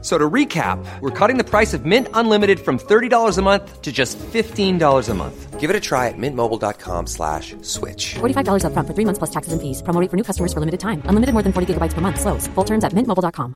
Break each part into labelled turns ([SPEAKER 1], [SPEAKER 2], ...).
[SPEAKER 1] So to recap, we're cutting the price of Mint Unlimited from $30 a month to just $15 a month.
[SPEAKER 2] Give it a try at mintmobile.com slash switch.
[SPEAKER 3] $45 upfront for three months plus taxes and fees. Promo rate for new customers for limited time. Unlimited more than 40 gigabytes per month. Slows. Full terms at mintmobile.com.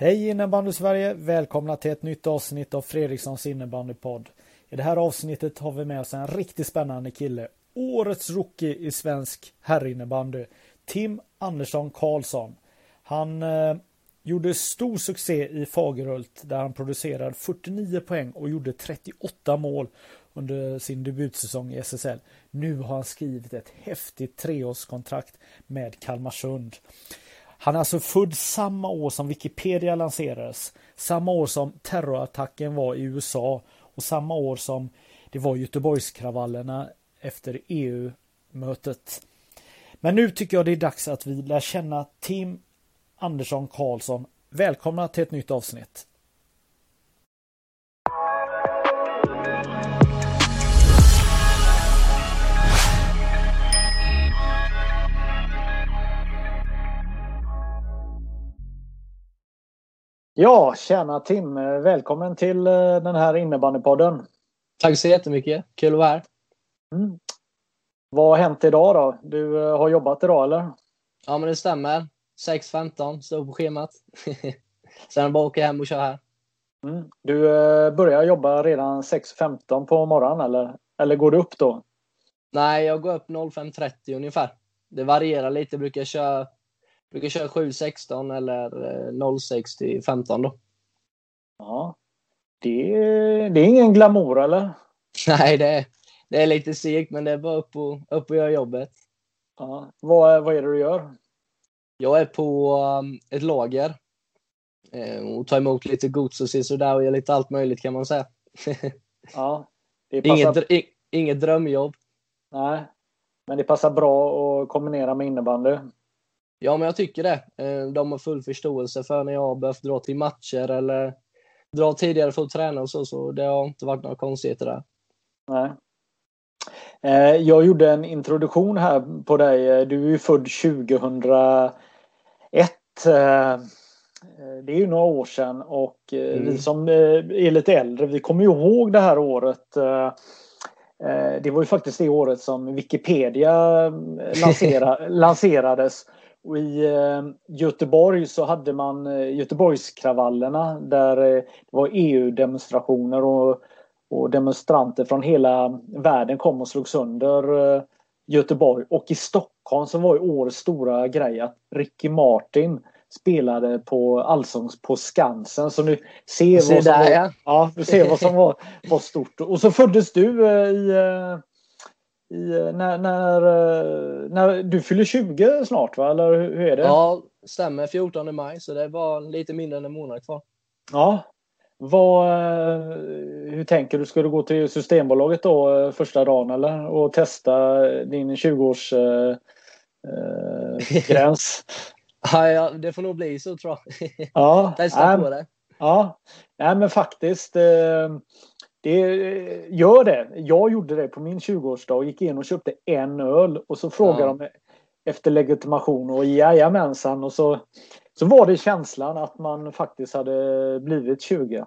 [SPEAKER 4] Hej innebandy Sverige! Välkomna till ett nytt avsnitt av Fredrikssons innebandypodd. I det här avsnittet har vi med oss en riktigt spännande kille. Årets rookie i svensk herrinnebandy. Tim Andersson Karlsson. Han eh, gjorde stor succé i Fagerhult där han producerade 49 poäng och gjorde 38 mål under sin debutsäsong i SSL. Nu har han skrivit ett häftigt treårskontrakt med Kalmarsund. Han är alltså född samma år som Wikipedia lanserades, samma år som terrorattacken var i USA och samma år som det var Göteborgskravallerna efter EU-mötet. Men nu tycker jag det är dags att vi lär känna Tim Andersson Karlsson. Välkomna till ett nytt avsnitt. Ja, tjena Tim! Välkommen till eh, den här innebandypodden.
[SPEAKER 5] Tack så jättemycket. Kul att vara här.
[SPEAKER 4] Mm. Vad har hänt idag då? Du eh, har jobbat idag eller?
[SPEAKER 5] Ja, men det stämmer. 6.15 står på schemat. Sen bara åka hem och köra här.
[SPEAKER 4] Mm. Du eh, börjar jobba redan 6.15 på morgonen eller? Eller går du upp då?
[SPEAKER 5] Nej, jag går upp 05.30 ungefär. Det varierar lite. Jag brukar köra, brukar köra 7.16 eller 06 till 15 då.
[SPEAKER 4] Ja. Det, är- det är ingen glamour eller?
[SPEAKER 5] Nej, det är, det är lite segt, men det är bara upp och, upp och göra jobbet.
[SPEAKER 4] Ja. Vad, vad är det du gör?
[SPEAKER 5] Jag är på um, ett lager eh, och tar emot lite gods och sådär och gör lite allt möjligt kan man säga.
[SPEAKER 4] Ja. Det passar,
[SPEAKER 5] inget, inget drömjobb.
[SPEAKER 4] nej. Men det passar bra att kombinera med innebandy.
[SPEAKER 5] Ja, men jag tycker det. Eh, De har full förståelse för när jag har behövt dra till matcher eller dra tidigare för att träna och så, så det har inte varit några konstigheter där.
[SPEAKER 4] Nej. Eh, Jag gjorde en introduktion här på dig. Du är ju född 2001. Eh, Det är ju några år sedan och eh,
[SPEAKER 5] Mm.
[SPEAKER 4] vi som eh, är lite äldre, vi kommer ju ihåg det här året. Eh, eh, Det var ju faktiskt det året som Wikipedia eh, lansera, lanserades. Och I eh, Göteborg så hade man eh, Göteborgskravallerna där eh, det var EU-demonstrationer och och demonstranter från hela världen kom och slog sönder eh, Göteborg. Och i Stockholm så var ju årets stora grej att Ricky Martin spelade på Allsångs på Skansen. Så nu ser
[SPEAKER 5] Se
[SPEAKER 4] vad som
[SPEAKER 5] där,
[SPEAKER 4] var,
[SPEAKER 5] ja.
[SPEAKER 4] ja, du ser vad som var, var stort. Och så föddes du eh, i, eh, i när, när, när du fyller 20 snart va? Eller hur är det?
[SPEAKER 5] Ja, stämmer. 14 maj, så det bara lite mindre än en månad kvar.
[SPEAKER 4] Ja. Vad, eh, hur tänker du? Ska du gå till Systembolaget då eh, första dagen eller? Och testa din 20-års eh, eh, gräns?
[SPEAKER 5] Ja, det får nog bli så tror jag.
[SPEAKER 4] Ja,
[SPEAKER 5] Testa
[SPEAKER 4] nej,
[SPEAKER 5] på det.
[SPEAKER 4] ja. Nej, men faktiskt. Eh, det, gör det. Jag gjorde det på min 20-årsdag. Gick in och köpte en öl och så frågade
[SPEAKER 5] Ja.
[SPEAKER 4] de efter legitimation och jajamensan. Och så, så var det känslan att man faktiskt hade blivit 20.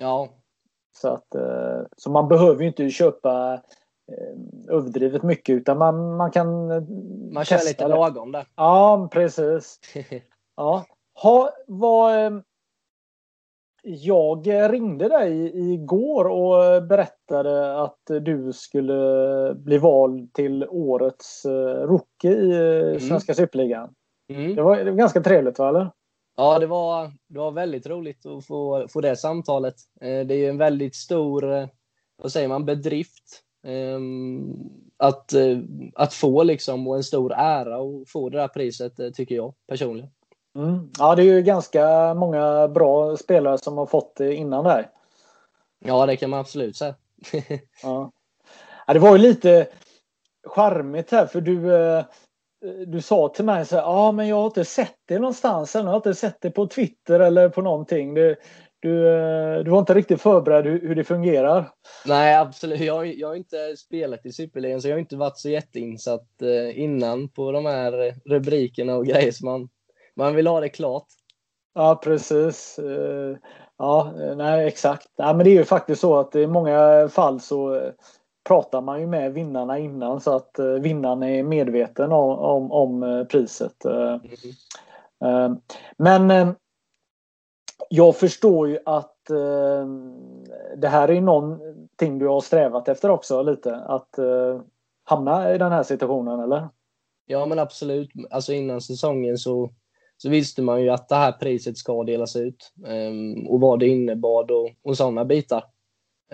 [SPEAKER 5] Ja,
[SPEAKER 4] Så, att, eh, så man behöver ju inte köpa eh, överdrivet mycket utan man, man kan eh,
[SPEAKER 5] man kör lite
[SPEAKER 4] det.
[SPEAKER 5] lagom där.
[SPEAKER 4] Ja, precis. Ja. Ha, vad, jag ringde dig igår och berättade att du skulle bli vald till årets rookie i eh, Svenska Superligan.
[SPEAKER 5] Mm.
[SPEAKER 4] Det, var, det var ganska trevligt, va? Eller?
[SPEAKER 5] Ja, det var, det var väldigt roligt att få, få det samtalet. Eh, Det är en väldigt stor, eh, vad säger man, bedrift. ehm, Att, eh, att få liksom och en stor ära att få det där priset eh, tycker jag personligen.
[SPEAKER 4] Mm. Ja, det är ju ganska många bra spelare som har fått det innan där.
[SPEAKER 5] Ja, det kan man absolut säga.
[SPEAKER 4] Ja. Ja, det var ju lite charmigt här för du, eh, du sa till mig så här, ja ah, men jag har inte sett det någonstans, jag har inte sett det på Twitter eller på någonting. Det, du, eh, du var inte riktigt förberedd hur, hur det fungerar.
[SPEAKER 5] Nej, absolut. Jag, jag har inte spelat i Superligan så jag har inte varit så jätteinsatt eh, innan på de här rubrikerna och grejer. Så man, man vill ha det klart.
[SPEAKER 4] Ja, precis. Eh, ja, nej, exakt. Ja, men det är ju faktiskt så att i många fall så pratar man ju med vinnarna innan så att eh, vinnaren är medveten om, om, om eh, priset. Mm. Men jag förstår ju att eh, det här är någonting du har strävat efter också lite. Att eh, hamna i den här situationen, eller?
[SPEAKER 5] Ja, men absolut. Alltså innan säsongen så, så visste man ju att det här priset ska delas ut um, och vad det innebar och, och sådana bitar.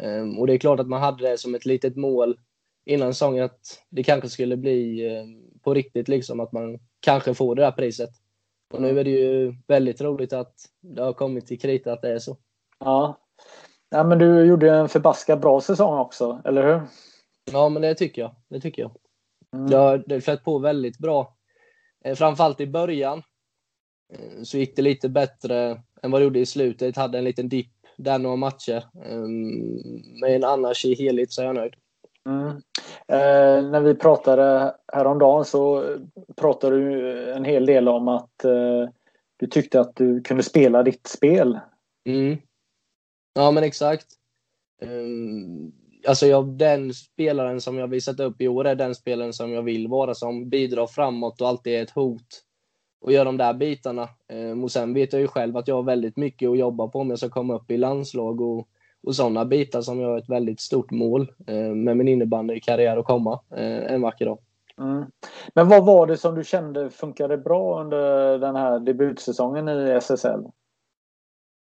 [SPEAKER 5] Um, och det är klart att man hade det som ett litet mål innan säsongen att det kanske skulle bli um, på riktigt, liksom att man kanske får det där priset. Och nu är det ju väldigt roligt att det har kommit till krita att det är så.
[SPEAKER 4] Ja. ja, men du gjorde en förbaskat bra säsong också, eller hur?
[SPEAKER 5] Ja, men det tycker jag. Det tycker jag. Mm. Jag har flöt på väldigt bra. Eh, framförallt i början eh, så gick det lite bättre än vad det gjorde i slutet. Jag hade en liten dipp där några matcher. Ehm, men annars i helhet så är jag nöjd.
[SPEAKER 4] Mm. Eh, när vi pratade häromdagen så pratade du en hel del om att eh, du tyckte att du kunde spela ditt spel.
[SPEAKER 5] Mm. Ja men exakt. Um, alltså jag, den spelaren som jag visat upp i år är den spelaren som jag vill vara som bidrar framåt och alltid är ett hot och gör de där bitarna. Um, och sen vet jag ju själv att jag har väldigt mycket att jobba på om jag ska komma upp i landslag och och sådana bitar som jag har ett väldigt stort mål eh, med min innebandykarriär att komma eh, en vacker dag.
[SPEAKER 4] Mm. Men vad var det som du kände funkade bra under den här debutsäsongen i SSL?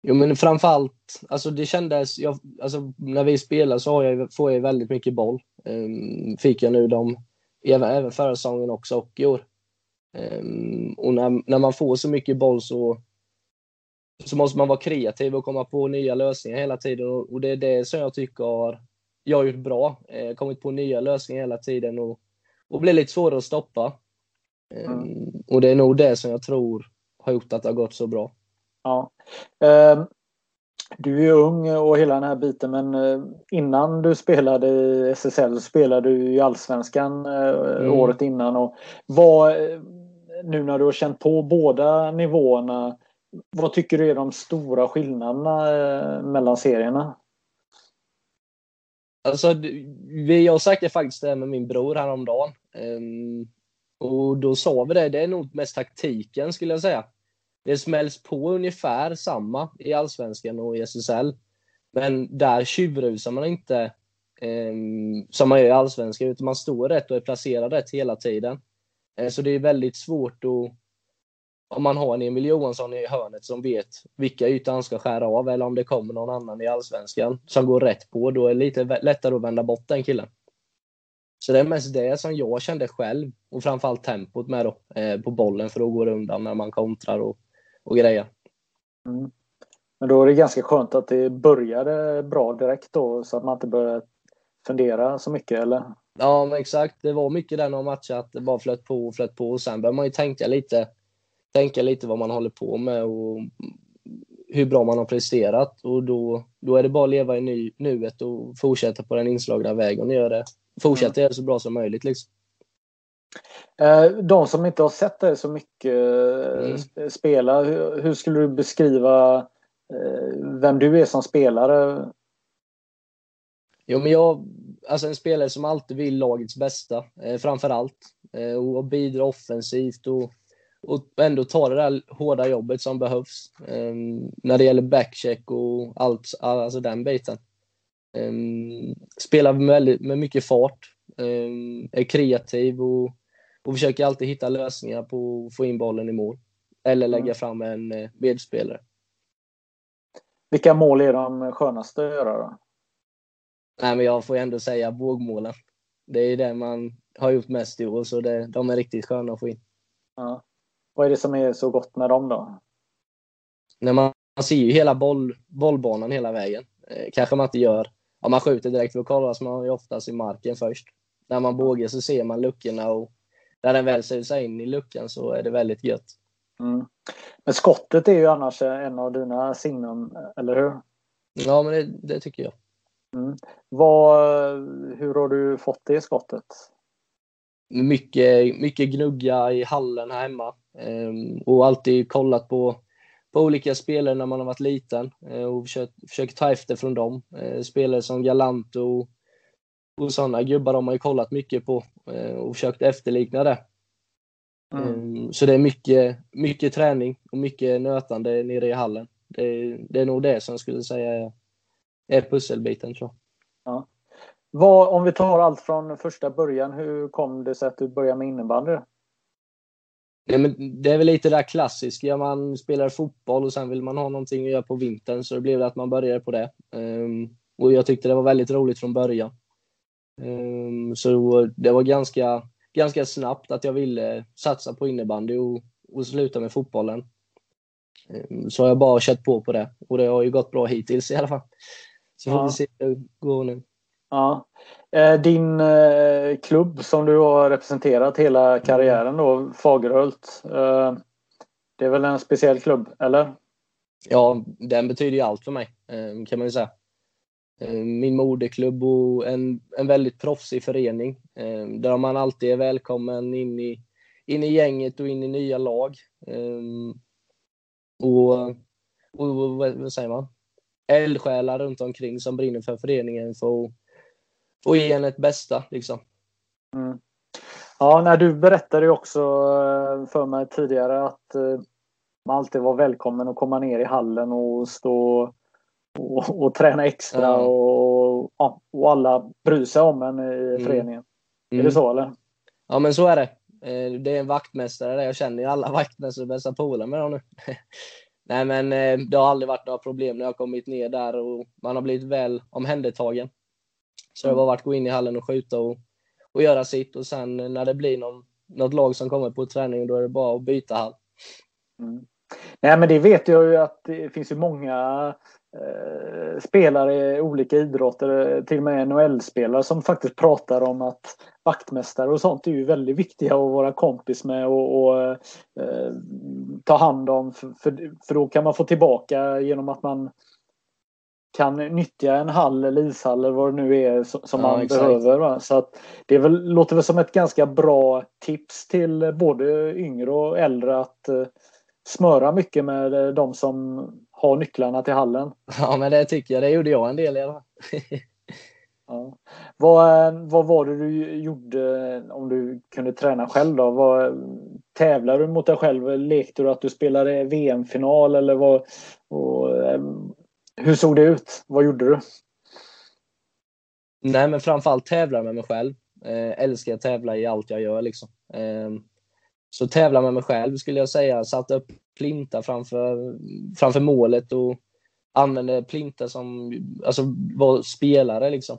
[SPEAKER 5] Jo men framförallt, alltså det kändes, jag, alltså när vi spelar så jag, får jag väldigt mycket boll. Um, fick jag nu dem, även, även förra säsongen också och i år. Um, och när, när man får så mycket boll så så måste man vara kreativ och komma på nya lösningar hela tiden. Och det är det som jag tycker har, jag har gjort bra. Eh, kommit på nya lösningar hela tiden och, och blir lite svårare att stoppa. Mm. Och det är nog det som jag tror har gjort att det har gått så bra.
[SPEAKER 4] Ja. Eh, du är ung och hela den här biten men eh, innan du spelade i SSL spelade du i Allsvenskan eh, mm. året innan. Och vad, nu när du har känt på båda nivåerna vad tycker du är de stora skillnaderna eh, mellan serierna?
[SPEAKER 5] Alltså, jag sagt det faktiskt med min bror häromdagen. Um, och då sa vi det, det är nog mest taktiken skulle jag säga. Det smälls på ungefär samma i Allsvenskan och i SSL. Men där tjuvrusar man inte um, som man gör i Allsvenskan, utan man står rätt och är placerad rätt hela tiden. Eh, så det är väldigt svårt att om man har en Emil Johansson i hörnet som vet vilka ytor han ska skära av eller om det kommer någon annan i allsvenskan som går rätt på, då är det lite lättare att vända bort den killen. Så det är mest det som jag kände själv och framförallt tempot med då, eh, på bollen för att gå undan när man kontrar och, och grejer.
[SPEAKER 4] Mm. Men då är det ganska skönt att det började bra direkt då så att man inte börjar fundera så mycket eller?
[SPEAKER 5] Ja men exakt, det var mycket där några matcher att det bara flöt på och flöt på och sen börjar man ju tänka lite tänka lite vad man håller på med och hur bra man har presterat och då, då är det bara att leva i ny, nuet och fortsätta på den inslagna vägen och göra det. Fortsätta mm. göra det så bra som möjligt. Liksom.
[SPEAKER 4] Eh, de som inte har sett dig så mycket mm. spela, hur, hur, skulle du beskriva eh, vem du är som spelare?
[SPEAKER 5] Jo, men jag, alltså en spelare som alltid vill lagets bästa, eh, framför allt. Eh, och bidra offensivt och och ändå ta det där hårda jobbet som behövs um, när det gäller backcheck och allt, alltså den biten. Um, spelar med, med mycket fart, um, är kreativ och, och försöker alltid hitta lösningar på att få in bollen i mål. Eller lägga mm. fram en uh, medspelare.
[SPEAKER 4] Vilka mål är de skönaste att göra då?
[SPEAKER 5] Nej, men jag får ändå säga vågmålen. Det är det man har gjort mest i år, så det, de är riktigt sköna att få in.
[SPEAKER 4] Ja. Vad är det som är så gott med dem då?
[SPEAKER 5] När man, man ser ju hela boll, bollbanan hela vägen. Eh, kanske man inte gör om man skjuter direkt för att kolla så man ju oftast i marken först. När man bågar så ser man luckorna och när den väl säger sig in i luckan så är det väldigt gött.
[SPEAKER 4] Mm. Men skottet är ju annars en av dina sinnen, eller hur?
[SPEAKER 5] Ja, men det, det tycker jag.
[SPEAKER 4] Mm. Vad, hur har du fått det skottet?
[SPEAKER 5] Mycket, mycket gnugga i hallen här hemma. Ehm, och alltid kollat på, på olika spelare när man har varit liten eh, och försökt, försökt ta efter från dem. Eh, spelare som Galant och, och sådana gubbar de har ju kollat mycket på eh, och försökt efterlikna det. Mm. Ehm, så det är mycket, mycket träning och mycket nötande nere i hallen. Det, det är nog det som jag skulle säga är, pusselbiten tror jag.
[SPEAKER 4] Ja. Vad, om vi tar allt från första början, hur kom det sig att du började med innebandy?
[SPEAKER 5] Nej, men det är väl lite det där klassiska, man spelar fotboll och sen vill man ha någonting att göra på vintern, så det blev att man började på det. Um, och jag tyckte det var väldigt roligt från början. Um, så det var ganska, ganska snabbt att jag ville satsa på innebandy och, och sluta med fotbollen. Um, så har jag bara kört på på det och det har ju gått bra hittills i alla fall. Så får ja. vi se hur det går nu.
[SPEAKER 4] Ja. Eh, din eh, klubb som du har representerat hela karriären då, Fagerhult. Eh, det är väl en speciell klubb, eller?
[SPEAKER 5] Ja, den betyder ju allt för mig, kan man ju säga. Min moderklubb och en, en väldigt proffsig förening där man alltid är välkommen in i, in i gänget och in i nya lag. Och, och vad säger man? Eldsjälar runt omkring som brinner för föreningen för att och ge henne ett bästa. Liksom.
[SPEAKER 4] Mm. Ja, när du berättade ju också eh, för mig tidigare att eh, man alltid var välkommen att komma ner i hallen och stå och, och träna extra ja. och, ja, och alla bryr sig om en i mm. föreningen. Mm. Är det så eller?
[SPEAKER 5] Ja men så är det. Eh, det är en vaktmästare där. Jag känner ju alla vaktmästare bästa polare med dem nu. Nej men eh, det har aldrig varit några problem när jag kommit ner där och man har blivit väl omhändertagen. Så det var varit att gå in i hallen och skjuta och, och göra sitt och sen när det blir någon, något lag som kommer på träning då är det bara att byta hall.
[SPEAKER 4] Mm. Nej men det vet jag ju att det finns ju många spelare i olika idrotter, till och med NHL-spelare som faktiskt pratar om att vaktmästare och sånt är ju väldigt viktiga att vara kompis med och, och eh, ta hand om för, för, för då kan man få tillbaka genom att man kan nyttja en hall eller ishall eller vad det nu är som ja, man exakt. behöver. Va? Så att det väl, låter väl som ett ganska bra tips till både yngre och äldre att uh, smöra mycket med uh, de som har nycklarna till hallen.
[SPEAKER 5] Ja men det tycker jag, det gjorde jag en del i alla fall.
[SPEAKER 4] ja. vad, eh, vad var det du gjorde om du kunde träna själv då? Vad, tävlade du mot dig själv? Lekte du att du spelade VM-final eller vad, och, hur såg det ut? Vad gjorde du?
[SPEAKER 5] Nej, men framförallt tävla med mig själv. Eh, älskar att tävla i allt jag gör. Liksom. Eh, så tävla med mig själv skulle jag säga. Satte upp plintar framför, framför målet och använde plintar som alltså, var spelare. Liksom.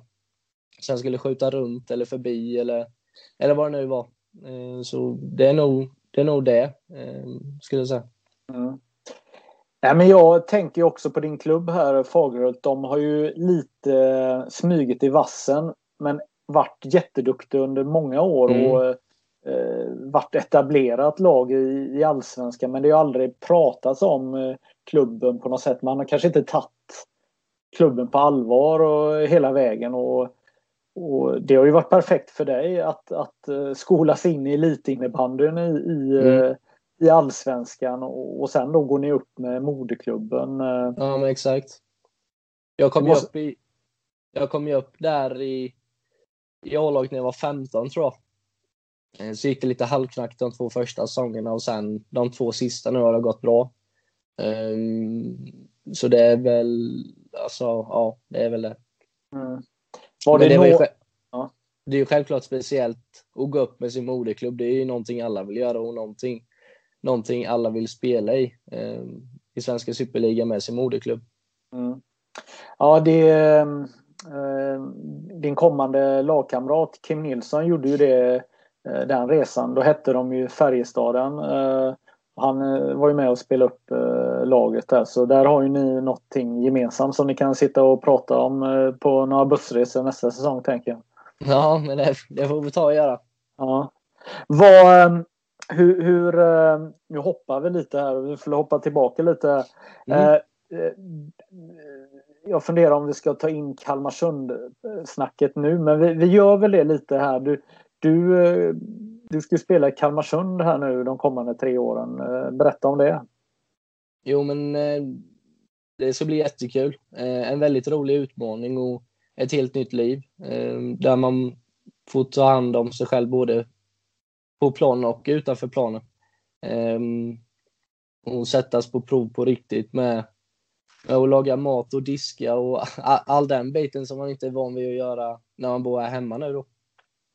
[SPEAKER 5] Sen skulle skjuta runt eller förbi eller, eller vad det nu var. Eh, så det är nog det, är nog det eh, skulle jag säga. Mm.
[SPEAKER 4] Ja, men jag tänker också på din klubb här, Fagerhult. De har ju lite smugit i vassen men varit jätteduktiga under många år mm. och eh, varit etablerat lag i, i allsvenskan. Men det har aldrig pratats om eh, klubben på något sätt. Man har kanske inte tagit klubben på allvar och hela vägen. Och, och det har ju varit perfekt för dig att, att uh, skolas in i elitinnebandyn i, i mm. uh, i allsvenskan och, och sen då går ni upp med moderklubben. Eh.
[SPEAKER 5] Ja, men exakt. Jag kom ju måste... upp i, jag kom ju upp där i, i A-laget när jag var 15 tror jag. Eh, så gick det lite halvknackt de två första säsongerna och sen de två sista nu har det gått bra. Um, så det är väl, alltså ja, det är väl det. Mm. Var det, det, var ju, ja. det är ju självklart speciellt att gå upp med sin moderklubb. Det är ju någonting alla vill göra och någonting någonting alla vill spela i eh, i svenska superligan med sin moderklubb.
[SPEAKER 4] Mm. Ja, det, eh, din kommande lagkamrat Kim Nilsson gjorde ju det, den resan. Då hette de ju Färjestaden. Eh, han eh, var ju med och spelade upp eh, laget där så där har ju ni någonting gemensamt som ni kan sitta och prata om på några bussresor nästa säsong tänker jag.
[SPEAKER 5] Ja, men det, det får vi ta och göra.
[SPEAKER 4] Ja. Vad, hur, hur, nu hoppar vi lite här, vi får hoppa tillbaka lite. Mm. Eh, eh, jag funderar om vi ska ta in Kalmarsund-snacket nu, men vi, vi, gör väl det lite här. Du, du, eh, du ska spela i Kalmarsund här nu de kommande tre åren. Eh, berätta om det.
[SPEAKER 5] Jo, men eh, det ska bli jättekul. En väldigt rolig utmaning och ett helt nytt liv där man får ta hand om sig själv både på planen och utanför planen. Och sättas på prov på riktigt med, att laga mat och diska och all den biten som man inte är van vid att göra när man bor här hemma nu då.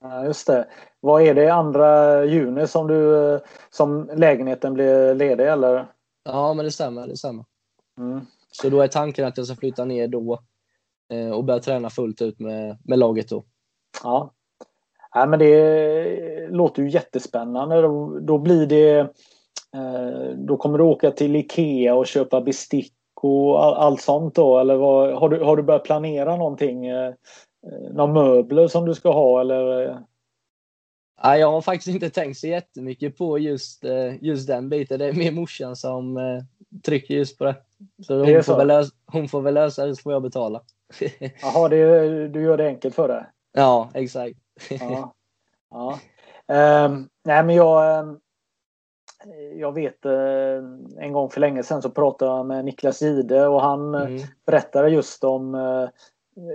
[SPEAKER 4] Ja, just det. Vad är det andra juni som du som lägenheten blir ledig eller?
[SPEAKER 5] Ja, men det stämmer. Det stämmer. Mm. Så då är tanken att jag ska flytta ner då eh, och börja träna fullt ut med, med laget då.
[SPEAKER 4] Ja, Nej, men det låter ju jättespännande. Då, då blir det eh, Då kommer du åka till Ikea och köpa bestick och all, allt sånt då? Eller vad, har, du, har du börjat planera någonting? Eh, eh några möbler som du ska ha eller?
[SPEAKER 5] Nej, jag har faktiskt inte tänkt så jättemycket på just, eh, just den biten. Det är mer morsan som trycker just på det. Så hon, det får, Väl lösa, hon får väl lösa det så får jag betala.
[SPEAKER 4] Jaha, det, du gör det enkelt för dig?
[SPEAKER 5] Ja, exakt
[SPEAKER 4] ja. ja. Um, nej, men jag, um, jag vet en gång för länge sedan så pratade jag med Niklas Gide och han mm. berättade just om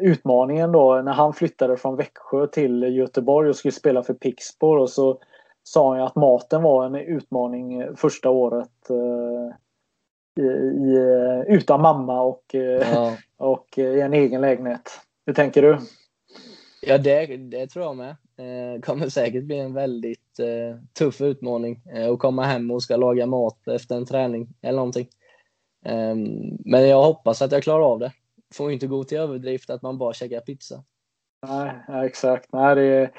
[SPEAKER 4] utmaningen då när han flyttade från Växjö till Göteborg och skulle spela för Pixbo och så sa han att maten var en utmaning första året uh, i, i, utan mamma och, ja. och i en egen lägenhet. Hur tänker du?
[SPEAKER 5] Ja, det, det tror jag med. Eh, kommer säkert bli en väldigt eh, tuff utmaning eh, att komma hem och ska laga mat efter en träning eller någonting. Eh, men jag hoppas att jag klarar av det. Får inte gå till överdrift att man bara käkar pizza.
[SPEAKER 4] Nej, exakt. Nej, det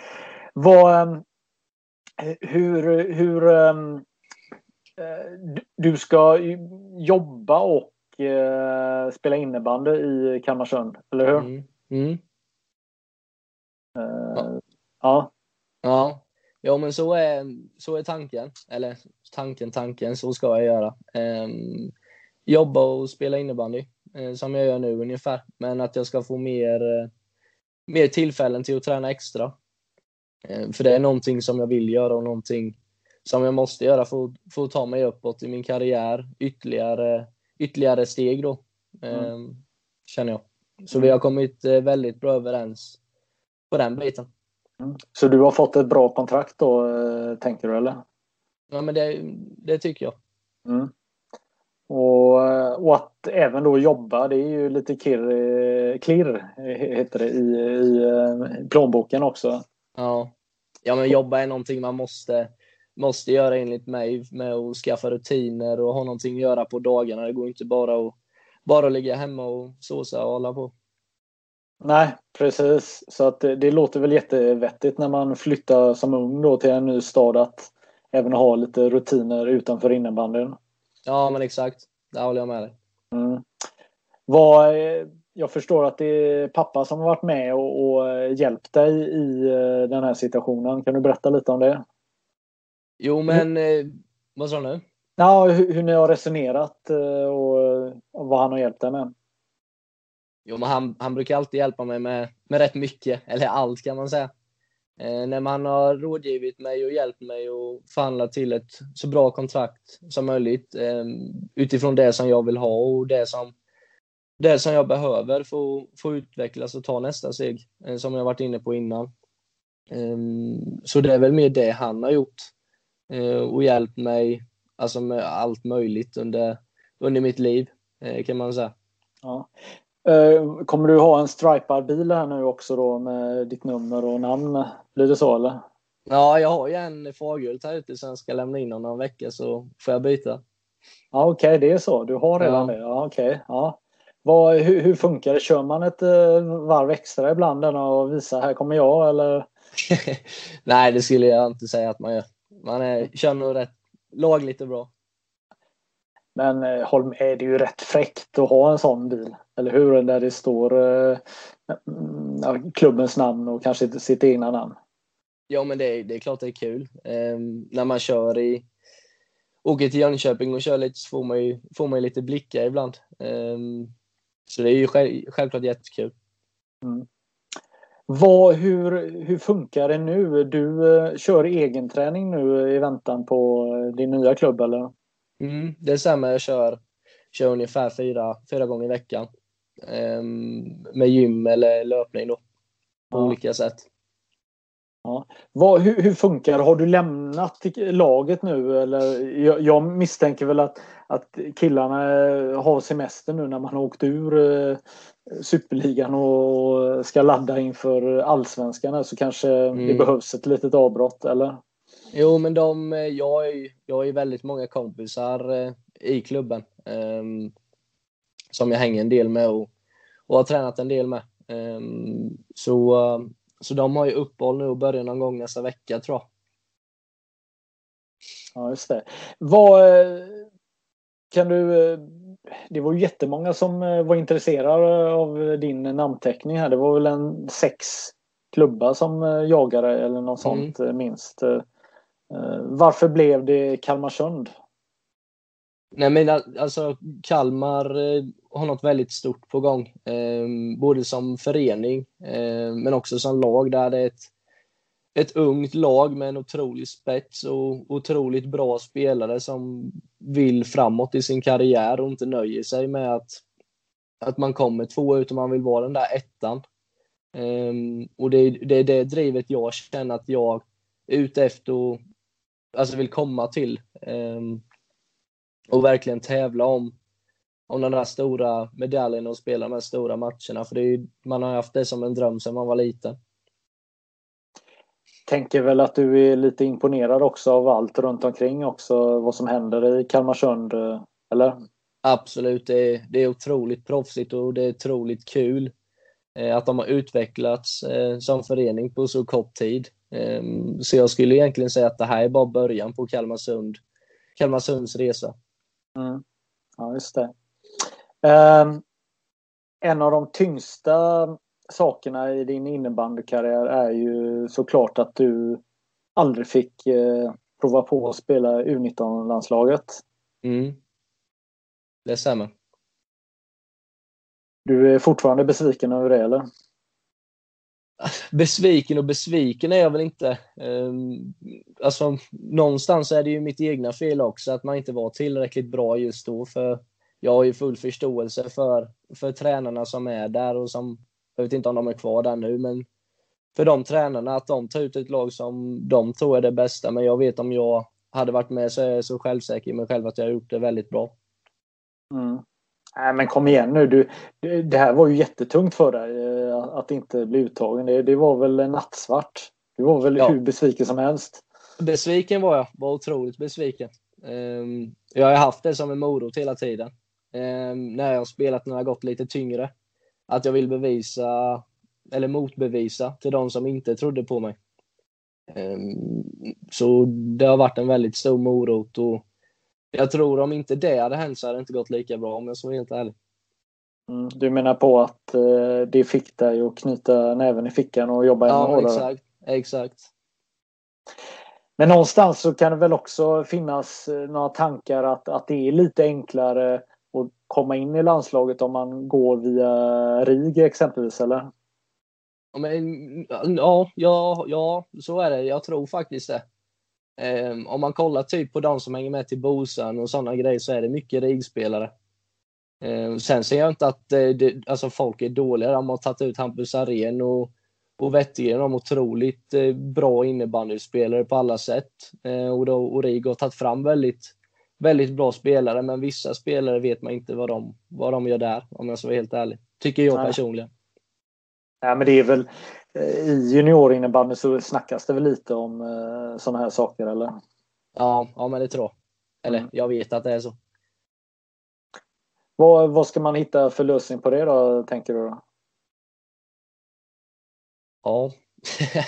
[SPEAKER 4] vad, um, hur, hur um, du ska jobba och uh, spela innebandy i Kalmarsund, eller hur? Mm. Mm.
[SPEAKER 5] Uh, ja. Ja. Ja, men så är, så är tanken. Eller tanken, tanken, så ska jag göra. Um, jobba och spela innebandy, som jag gör nu ungefär. Men att jag ska få mer, uh, mer tillfällen till att träna extra. Uh, för det är någonting som jag vill göra och någonting som jag måste göra för, att, för att ta mig uppåt i min karriär. Ytterligare, ytterligare steg då, mm. känner jag. Så vi har kommit väldigt bra överens på den biten.
[SPEAKER 4] Mm. Så du har fått ett bra kontrakt då, eh, tänker du eller?
[SPEAKER 5] Ja, men det, det tycker jag.
[SPEAKER 4] Mm. Och, eh, och, att även då jobba, det är ju lite kirr, eh, klirr heter det, i, i plånboken också.
[SPEAKER 5] Ja. ja, men jobba är någonting man måste, måste göra enligt mig med att skaffa rutiner och ha någonting att göra på dagarna. Det går inte bara att bara ligga hemma och såsa och hålla på.
[SPEAKER 4] Nej, precis. Så att det, det, låter väl jättevettigt när man flyttar som ung då till en ny stad att även ha lite rutiner utanför innebandyn.
[SPEAKER 5] Ja, men exakt. Där håller jag med dig.
[SPEAKER 4] Mm. Vad, jag förstår att det är pappa som har varit med och, och hjälpt dig i eh, den här situationen. Kan du berätta lite om det?
[SPEAKER 5] Jo, men mm. vad sa du nu?
[SPEAKER 4] Ja, hur, hur ni har resonerat eh, och, och vad han har hjälpt dig med.
[SPEAKER 5] Jo, men han, han brukar alltid hjälpa mig med, med rätt mycket, eller allt kan man säga. Eh, när man har rådgivit mig och hjälpt mig och förhandlat till ett så bra kontrakt som möjligt ehm, utifrån det som jag vill ha och det som, det som jag behöver för att få utvecklas och ta nästa steg, eh, som jag varit inne på innan. Ehm, så det är väl mer det han har gjort eh, och hjälpt mig alltså med allt möjligt under, under mitt liv, kan man säga.
[SPEAKER 4] Ja. Eh, kommer du ha en stripad bil här nu också då med ditt nummer och namn? Blir det så eller?
[SPEAKER 5] Ja, jag har ju en fargult här ute som jag ska lämna in om några veckor så får jag byta.
[SPEAKER 4] Ja, Okej, okay, det är så. Du har redan ja. det? Ja, Okej. Okay. Ja. Vad, hur, hur, funkar det? Kör man ett uh, varv extra ibland och visar här kommer jag eller?
[SPEAKER 5] Nej, det skulle jag inte säga att man gör. Man är, kör nog rätt lagligt och bra.
[SPEAKER 4] Men eh, Holm är det ju rätt fräckt att ha en sån bil. Eller hur? Där det står eh, klubbens namn och kanske sitt egna namn.
[SPEAKER 5] Ja, men det är, det är klart det är kul. Eh, när man kör i, åker till Jönköping och kör lite så får man ju, får man ju lite blickar ibland. Eh, så det är ju själv, självklart jättekul.
[SPEAKER 4] Mm. Vad, hur, hur funkar det nu? Du uh, kör egen träning nu i väntan på din nya klubb eller?
[SPEAKER 5] Mm, det stämmer, jag kör, kör ungefär fyra, fyra gånger i veckan. Um, med gym eller löpning då. På ja. olika sätt.
[SPEAKER 4] Ja. Vad, hur, hur, funkar Har du lämnat laget nu? Eller, jag, jag, misstänker väl att, att killarna har semester nu när man har åkt ur eh, superligan och ska ladda inför allsvenskan. Så kanske mm. det behövs ett litet avbrott, eller?
[SPEAKER 5] Jo, men de, jag, är, jag har ju väldigt många kompisar eh, i klubben eh, som jag hänger en del med och, och har tränat en del med. Eh, så så de har ju uppehåll nu och börjar någon gång nästa vecka tror jag.
[SPEAKER 4] Ja, just det. Vad kan du... Det var ju jättemånga som var intresserade av din namnteckning här. Det var väl en sex klubbar som jagade eller något mm. sånt minst. Eh, varför blev det Kalmarsund?
[SPEAKER 5] Nej men alltså Kalmar eh, har något väldigt stort på gång. Ehm, både som förening eh, men också som lag där det är ett, ett ungt lag med en otrolig spets och otroligt bra spelare som vill framåt i sin karriär och inte nöjer sig med att, att man kommer två utan man vill vara den där ettan. Ehm, och det, det är det drivet jag känner att jag är ute efter alltså vill komma till och verkligen tävla om, om den där stora medaljen och spela de här stora matcherna. För ju, man har haft det som en dröm sedan man var liten.
[SPEAKER 4] Tänker väl att du är lite imponerad också av allt runt omkring också, vad som händer i Kalmarsund, eller?
[SPEAKER 5] Absolut, det är, det är otroligt proffsigt och det är otroligt kul eh, att de har utvecklats eh, som förening på så kort tid. Eh, så jag skulle egentligen säga att det här är bara början på Kalmarsund, Kalmarsunds resa.
[SPEAKER 4] Mm. Ja, just det. Um, en av de tyngsta sakerna i din innebandykarriär är ju såklart att du aldrig fick eh, prova på att spela U19-landslaget.
[SPEAKER 5] Mm. Det stämmer.
[SPEAKER 4] Du är fortfarande besviken över det, eller?
[SPEAKER 5] Besviken och besviken är jag väl inte. Ehm, alltså, någonstans är det ju mitt egna fel också att man inte var tillräckligt bra just då. För jag har ju full förståelse för, för tränarna som är där och som, jag vet inte om de är kvar där nu, men för de tränarna att de tar ut ett lag som de tror är det bästa. Men jag vet om jag hade varit med så är jag så självsäker i mig själv att jag har gjort det väldigt bra.
[SPEAKER 4] Mm. Nej men kom igen nu. Du, det här var ju jättetungt för dig eh, att inte bli uttagen. Det, det var väl nattsvart. Du var väl ja. hur besviken som helst.
[SPEAKER 5] Besviken var jag. Var otroligt besviken. Um, jag har haft det som en morot hela tiden. Um, när jag har spelat när jag har gått lite tyngre. Att jag vill bevisa, eller motbevisa, till de som inte trodde på mig. Um, så det har varit en väldigt stor morot och jag tror om inte det hade hänt så hade det inte gått lika bra om jag ska vara helt ärlig.
[SPEAKER 4] Mm, du menar på att eh, det fick dig att knyta näven i fickan och jobba ännu
[SPEAKER 5] ja,
[SPEAKER 4] hårdare?
[SPEAKER 5] Exakt, exakt.
[SPEAKER 4] Men någonstans så kan det väl också finnas eh, några tankar att, att det är lite enklare att komma in i landslaget om man går via RIG exempelvis, eller?
[SPEAKER 5] Men, ja, ja, ja, så är det. Jag tror faktiskt det. Um, om man kollar typ på de som hänger med till Bosön och sådana grejer så är det mycket rigspelare. Um, sen ser jag inte att uh, det, alltså folk är dåliga. De har tagit ut Hampus Arén och, och Wettergren. De är otroligt uh, bra innebandyspelare på alla sätt. Uh, och, då, och RIG har tagit fram väldigt, väldigt bra spelare, men vissa spelare vet man inte vad de, vad de gör där, om jag ska vara helt ärlig. Tycker jag Nej. personligen.
[SPEAKER 4] Ja, men det är väl i juniorinnebandy så snackas det väl lite om eh, sådana här saker eller?
[SPEAKER 5] Ja, ja men det tror jag. Eller mm. jag vet att det är så.
[SPEAKER 4] Vad, vad ska man hitta för lösning på det då, tänker du? Då?
[SPEAKER 5] Ja,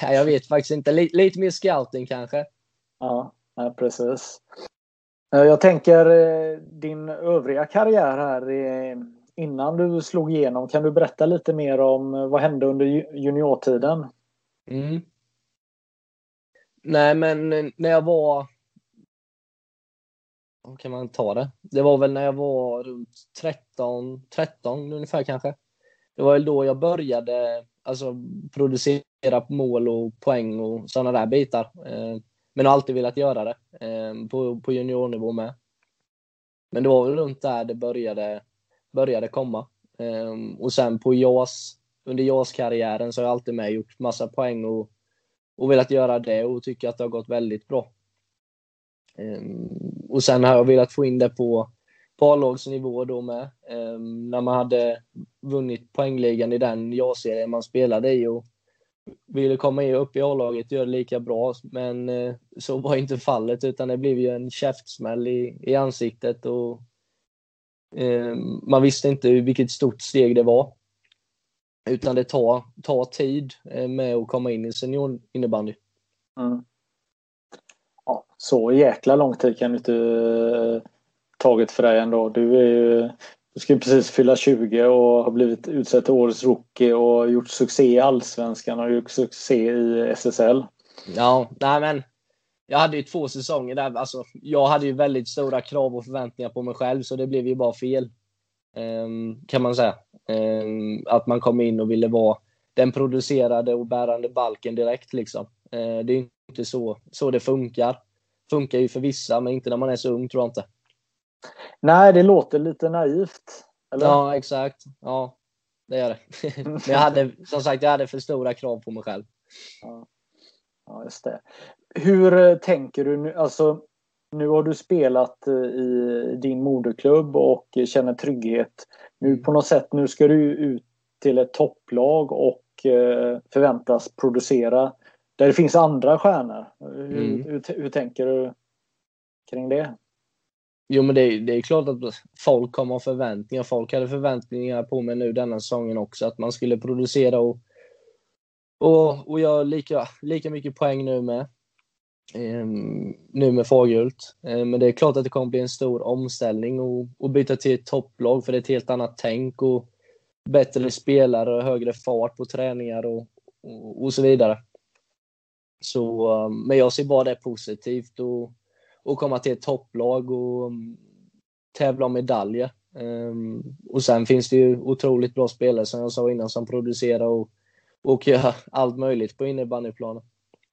[SPEAKER 5] jag vet faktiskt inte. Lite, lite mer scouting kanske.
[SPEAKER 4] Ja, precis. Eh, jag tänker eh, din övriga karriär här innan du slog igenom, kan du berätta lite mer om eh, vad hände under juniortiden?
[SPEAKER 5] Mm. Nej, men eh, när jag var... Hur kan man ta det? Det var väl när jag var runt 13, 13 ungefär kanske. Det var väl då jag började alltså, producera mål och poäng och sådana där bitar. Eh, men har alltid velat göra det på, på juniornivå med. Men det var väl runt där det började, började komma. Ehm, och sen på JAS, under JAS-karriären så har jag alltid med gjort massa poäng och, och velat göra det och tycker att det har gått väldigt bra. Ehm, och sen har jag velat få in det på, på A-lagsnivå då med. Ehm, när man hade vunnit poängligan i den JAS-serien man spelade i och ville komma upp i A-laget och göra det lika bra, men uh, så var inte fallet utan det blev ju en käftsmäll i, i ansiktet och man visste inte vilket stort steg det var. Utan det tar, tar tid eh, med att komma in i seniorinnebandy. Mm.
[SPEAKER 4] Ja, så jäkla lång tid kan det inte uh, tagit för dig ändå. Du är ju du ska precis fylla 20 och har blivit utsedd till årets rookie och gjort succé i Allsvenskan och gjort succé i SSL.
[SPEAKER 5] Ja, nej men jag hade ju två säsonger där. Alltså, jag hade ju väldigt stora krav och förväntningar på mig själv, så det blev ju bara fel. Um, kan man säga. Um, att man kom in och ville vara den producerade och bärande balken direkt. Liksom. Uh, det är inte så, så det funkar. Funkar ju för vissa, men inte när man är så ung, tror jag inte.
[SPEAKER 4] Nej, det låter lite naivt.
[SPEAKER 5] Eller? Ja, exakt. Ja, det gör det. Men jag hade, som sagt, jag hade för stora krav på mig själv.
[SPEAKER 4] Ja, ja just det. Hur eh, tänker du nu? Alltså, nu har du spelat eh, i din moderklubb och känner trygghet. Nu mm. på något sätt, nu ska du ut till ett topplag och eh, förväntas producera där det finns andra stjärnor. Hur, mm. hur, hur tänker du kring det?
[SPEAKER 5] Jo, men det, det är klart att folk kommer ha förväntningar. Folk hade förväntningar på mig nu denna säsongen också, att man skulle producera och, och, och göra lika, lika mycket poäng nu med. Ehm, nu med Fagerhult. Ehm, men det är klart att det kommer bli en stor omställning och, och byta till ett topplag, för det är ett helt annat tänk och bättre spelare och högre fart på träningar och, och, och så vidare. Så, ehm, men jag ser bara det positivt och och komma till ett topplag och tävla om medaljer. Och sen finns det ju otroligt bra spelare som jag sa innan som producerar och, och gör allt möjligt på innebandyplanen.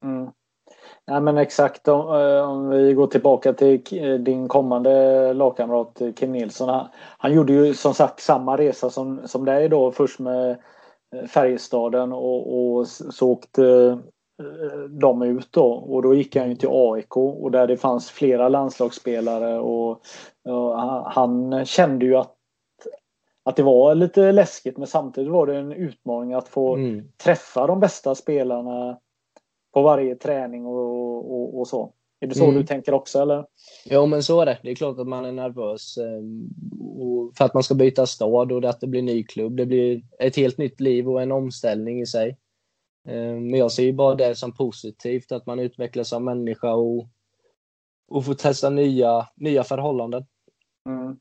[SPEAKER 4] Mm. Ja, men exakt, om, eh, om, vi går tillbaka till din kommande lagkamrat Kim Nilsson. Han, han, gjorde ju som sagt samma resa som, som dig då, först med eh, Färjestaden och, och så åkte Eh, dem ut då och då gick han ju till AIK och där det fanns flera landslagsspelare och, och han kände ju att att det var lite läskigt men samtidigt var det en utmaning att få mm. träffa de bästa spelarna på varje träning och, och, och så. Är det så mm. du tänker också eller?
[SPEAKER 5] Jo men så är det. Det är klart att man är nervös eh, för att man ska byta stad och att det blir ny klubb. Det blir ett helt nytt liv och en omställning i sig. Eh, men jag ser ju bara det som positivt, att man utvecklas som människa och, och får testa nya, nya förhållanden.
[SPEAKER 4] Mm.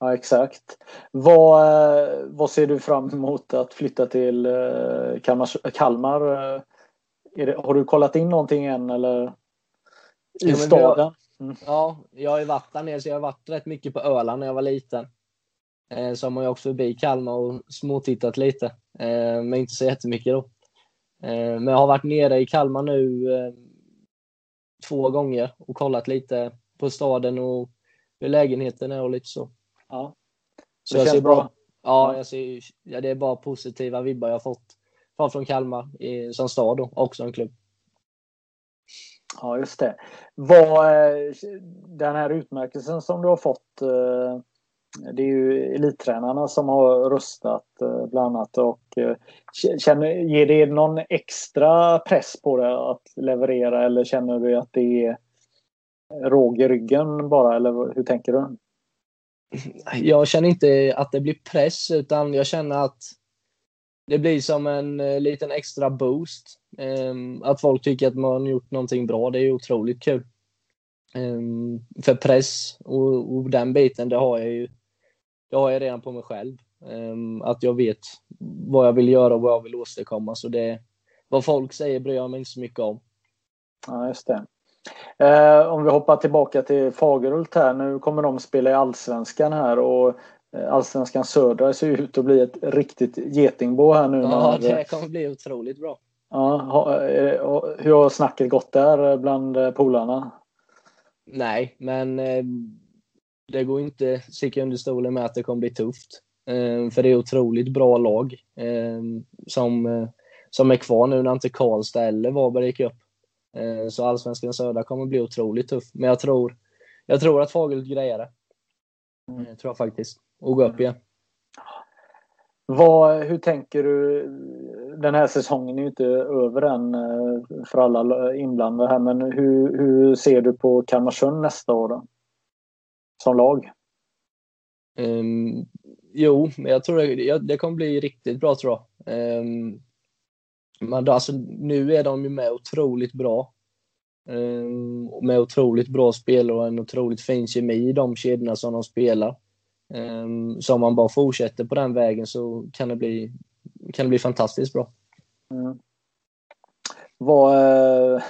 [SPEAKER 4] Ja, exakt. Vad, eh, vad ser du fram emot att flytta till eh, Kalmar? Kalmar? Det, har du kollat in någonting än eller? I ja, staden?
[SPEAKER 5] Mm. Ja, jag har ju varit där nere, så jag har varit rätt mycket på Öland när jag var liten. Så har man ju också förbi Kalmar och småtittat lite, men inte så jättemycket då. Eh, men jag har varit nere i Kalmar nu eh, två gånger och kollat lite på staden och hur lägenheten är och lite så.
[SPEAKER 4] Ja. Så det jag ser
[SPEAKER 5] bra? Bara, ja, jag ser, ja, det är bara positiva vibbar jag har fått, fått från Kalmar i, som stad och också en klubb.
[SPEAKER 4] Ja, just det. Vad, eh, den här utmärkelsen som du har fått det är ju elittränarna som har röstat eh, bland annat och eh, känner, ger det någon extra press på det att leverera eller känner du att det är råg i ryggen bara eller hur tänker du?
[SPEAKER 5] Jag känner inte att det blir press utan jag känner att det blir som en eh, liten extra boost. Ehm, att folk tycker att man gjort någonting bra, det är otroligt kul. Ehm, för press och, och den biten, det har jag ju det har jag redan på mig själv. Ehm, att jag vet vad jag vill göra och vad jag vill åstadkomma. Så det, vad folk säger bryr jag mig inte så mycket om.
[SPEAKER 4] Ja, just det. Eh, om vi hoppar tillbaka till Fagerhult här. Nu kommer de spela i Allsvenskan här och Allsvenskan södra ser ut att bli ett riktigt getingbo här nu.
[SPEAKER 5] Ja, det kommer bli otroligt bra.
[SPEAKER 4] Ja, hur har snacket gått där bland polarna?
[SPEAKER 5] Nej, men det går inte att sticka under stolen med att det kommer bli tufft. Eh, för det är otroligt bra lag eh, som, eh, som är kvar nu när inte Karlstad eller Varberg gick upp. Så allsvenskan södra kommer bli otroligt tuff. Men jag tror, jag tror att Fagerhult grejer det. Mm. tror jag faktiskt. Och gå upp igen.
[SPEAKER 4] Vad, hur tänker du? Den här säsongen är ju inte över än för alla inblandade här, men hur, hur ser du på Kalmarsund nästa år då? Som lag?
[SPEAKER 5] Um, jo, men jag tror det, det kommer bli riktigt bra tror jag. Um, men alltså, nu är de ju med otroligt bra. Um, med otroligt bra spel och en otroligt fin kemi i de kedjorna som de spelar. Um, så om man bara fortsätter på den vägen så kan det bli, kan det bli fantastiskt bra. Mm.
[SPEAKER 4] Vad, eh,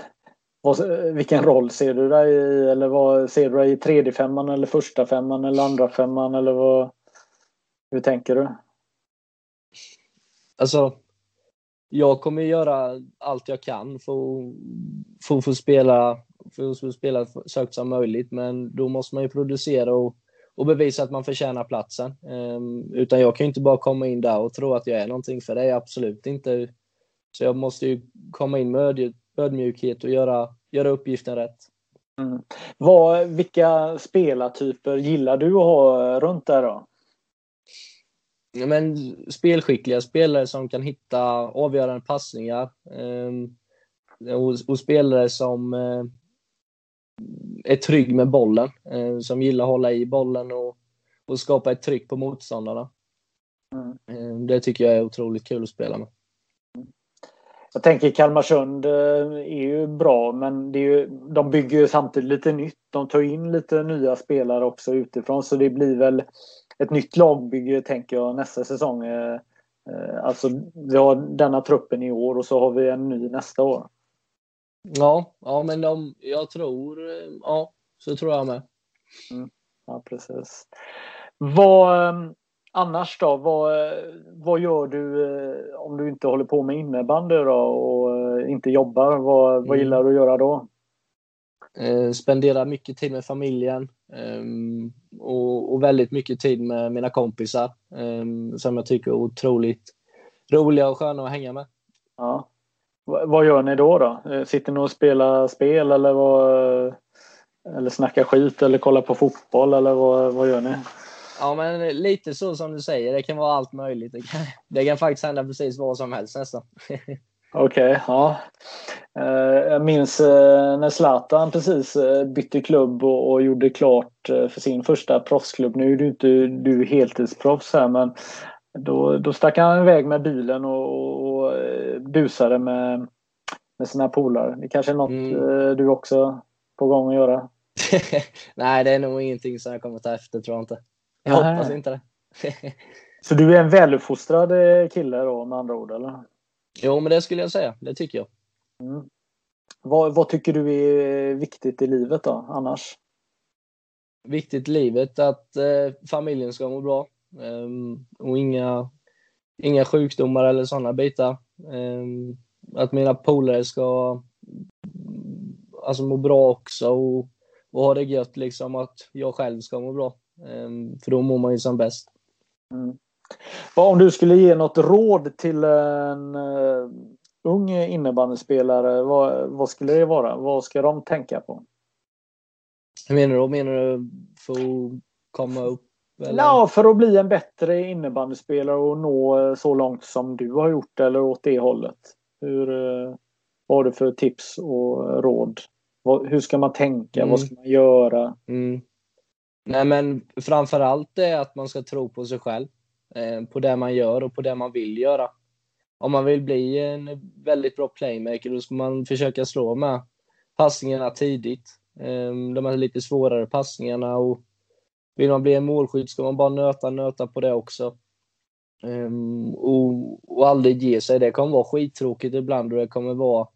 [SPEAKER 4] vad, vilken roll ser du dig i? Eller vad, ser du dig i tredje femman eller första femman eller andra femman eller vad? Hur tänker du?
[SPEAKER 5] Alltså, jag kommer göra allt jag kan för, för att få spela, för att få spela så högt som möjligt, men då måste man ju producera och, och bevisa att man förtjänar platsen. Um, utan jag kan ju inte bara komma in där och tro att jag är någonting, för det är jag absolut inte. Så jag måste ju komma in med ödmjukhet och göra, göra uppgiften rätt.
[SPEAKER 4] Mm. Vad, vilka spelartyper gillar du att ha runt där då?
[SPEAKER 5] men, spelskickliga spelare som kan hitta avgörande passningar. Eh, och, och, spelare som eh, är trygg med bollen, eh, som gillar att hålla i bollen och, och skapa ett tryck på motståndarna. Mm. Ehm, det tycker jag är otroligt kul att spela med.
[SPEAKER 4] Jag tänker Kalmarsund eh, är ju bra, men det är ju, de bygger ju samtidigt lite nytt. De tar in lite nya spelare också utifrån, så det blir väl ett nytt lagbygge tänker jag nästa säsong. Eh, eh, alltså vi har denna truppen i år och så har vi en ny nästa år.
[SPEAKER 5] Ja, ja men de, jag tror, ja, så tror jag med.
[SPEAKER 4] Mm, ja, precis. Vad, ehm, annars då? Vad, vad gör du eh, om du inte håller på med innebandy då och inte jobbar? Vad, vad mm. gillar du att göra då?
[SPEAKER 5] Eh, spendera mycket tid med familjen um, och, väldigt mycket tid med mina kompisar um, som jag tycker är otroligt roliga och sköna att hänga med.
[SPEAKER 4] Ja. Vad gör ni då? då? Eh, sitter ni och spelar spel eller, vad, eller snackar skit eller kollar på fotboll eller vad, vad gör ni?
[SPEAKER 5] Ja, men lite så som du säger. Det kan vara allt möjligt. Det kan, det kan faktiskt hända precis vad som helst nästan.
[SPEAKER 4] Okej, okay, ja. Eh, jag minns eh, när Zlatan precis eh, bytte klubb och, gjorde klart för sin första proffsklubb. Nu är du inte du heltidsproffs här men då, då stack han iväg med bilen och, och busade med, med sina polare. Det kanske är något mm. du också på gång att göra?
[SPEAKER 5] Nej, det är nog ingenting som jag kommer ta efter tror jag inte. Jag Nej. hoppas inte det.
[SPEAKER 4] Så du är en väluppfostrad kille då med andra ord eller?
[SPEAKER 5] Jo, men det skulle jag säga. Det tycker jag.
[SPEAKER 4] Mm. Vad, vad, tycker du är viktigt i livet då, annars?
[SPEAKER 5] Viktigt i livet att eh, familjen ska må bra. Eh, och inga, inga sjukdomar eller sådana bitar. Eh, att mina polare ska alltså, må bra också och, och ha det gött liksom. Att jag själv ska må bra. Ehm, för då mår man ju som bäst.
[SPEAKER 4] Mm. Om du skulle ge något råd till en uh, ung innebandyspelare, vad, vad skulle det vara? Vad ska de tänka på?
[SPEAKER 5] Hur menar du? Menar du för att komma upp?
[SPEAKER 4] Eller? Ja, för att bli en bättre innebandyspelare och nå så långt som du har gjort eller åt det hållet. Hur, vad har du för tips och råd? Hur ska man tänka? Mm. Vad ska man göra?
[SPEAKER 5] Mm. Nej, men framför allt är att man ska tro på sig själv. Eh, på det man gör och på det man vill göra. Om man vill bli en väldigt bra playmaker då ska man försöka slå med passningarna tidigt. Ehm, de här lite svårare passningarna och vill man bli en målskytt ska man bara nöta, nöta på det också. Ehm, och, och aldrig ge sig. Det kommer vara skittråkigt ibland och det kommer vara,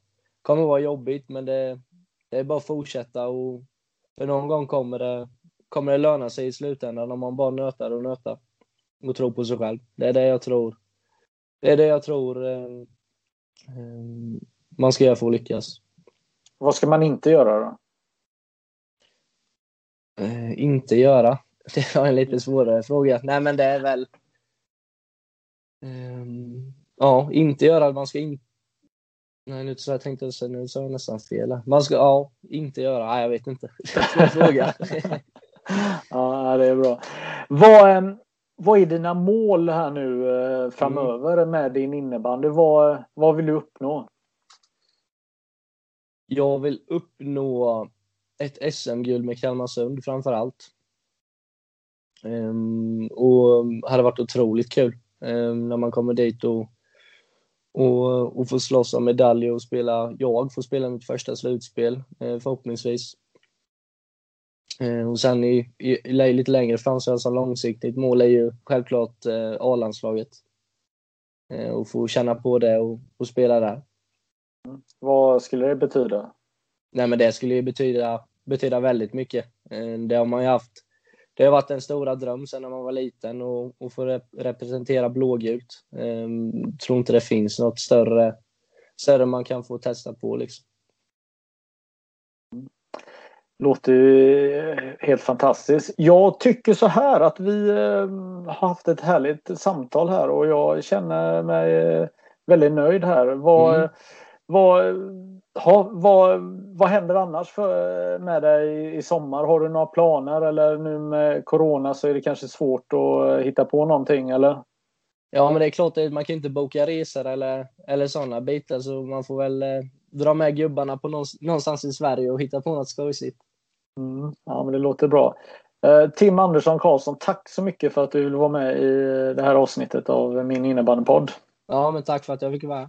[SPEAKER 5] kommer vara jobbigt men det, det är bara att fortsätta och för någon gång kommer det, kommer det löna sig i slutändan om man bara nötar och nötar och tror på sig själv. Det är det jag tror. Det är det jag tror eh, man ska göra för att lyckas.
[SPEAKER 4] Vad ska man inte göra då?
[SPEAKER 5] Eh, inte göra? Det var en lite svårare fråga. Nej, men det är väl... Um, ja, inte göra. Man ska inte... Nej, nu så jag tänkte jag, nu sa jag nästan fel. Man ska, ja, inte göra. Nej, jag vet inte. Svår fråga.
[SPEAKER 4] ja, det är bra. Vad, vad är dina mål här nu eh, framöver mm. med din innebandy? Vad, vad vill du uppnå?
[SPEAKER 5] Jag vill uppnå ett SM-guld med Kalmarsund framför allt. Um, och hade varit otroligt kul um, när man kommer dit och, och, och får slåss om medaljer och spela, jag får spela mitt första slutspel uh, förhoppningsvis. Uh, och sen i, i, lite längre fram så som långsiktigt mål är ju självklart uh, A-landslaget. Och få känna på det och, och spela där.
[SPEAKER 4] Vad skulle det betyda?
[SPEAKER 5] Nej men det skulle ju betyda, betyda väldigt mycket. Det har man ju haft det har varit en stora dröm sedan när man var liten och, och få rep representera blågult. Um, tror inte det finns något större, större man kan få testa på. Liksom.
[SPEAKER 4] Låter ju helt fantastiskt. Jag tycker så här att vi ehm, har haft ett härligt samtal här och jag känner mig väldigt nöjd här. Vad, mm. Vad ha, vad, vad händer annars för, med dig i sommar? Har du några planer eller nu med Corona så är det kanske svårt att hitta på någonting eller?
[SPEAKER 5] Ja, men det är klart att man kan inte boka resor eller, eller sådana bitar så man får väl eh, dra med gubbarna på någonstans i Sverige och hitta på något skojsigt.
[SPEAKER 4] Mm, ja, men det låter bra. Eh, Tim Andersson Karlsson, tack så mycket för att du vill vara med i det här avsnittet av min innebandypodd.
[SPEAKER 5] Ja, men tack för att jag fick vara här.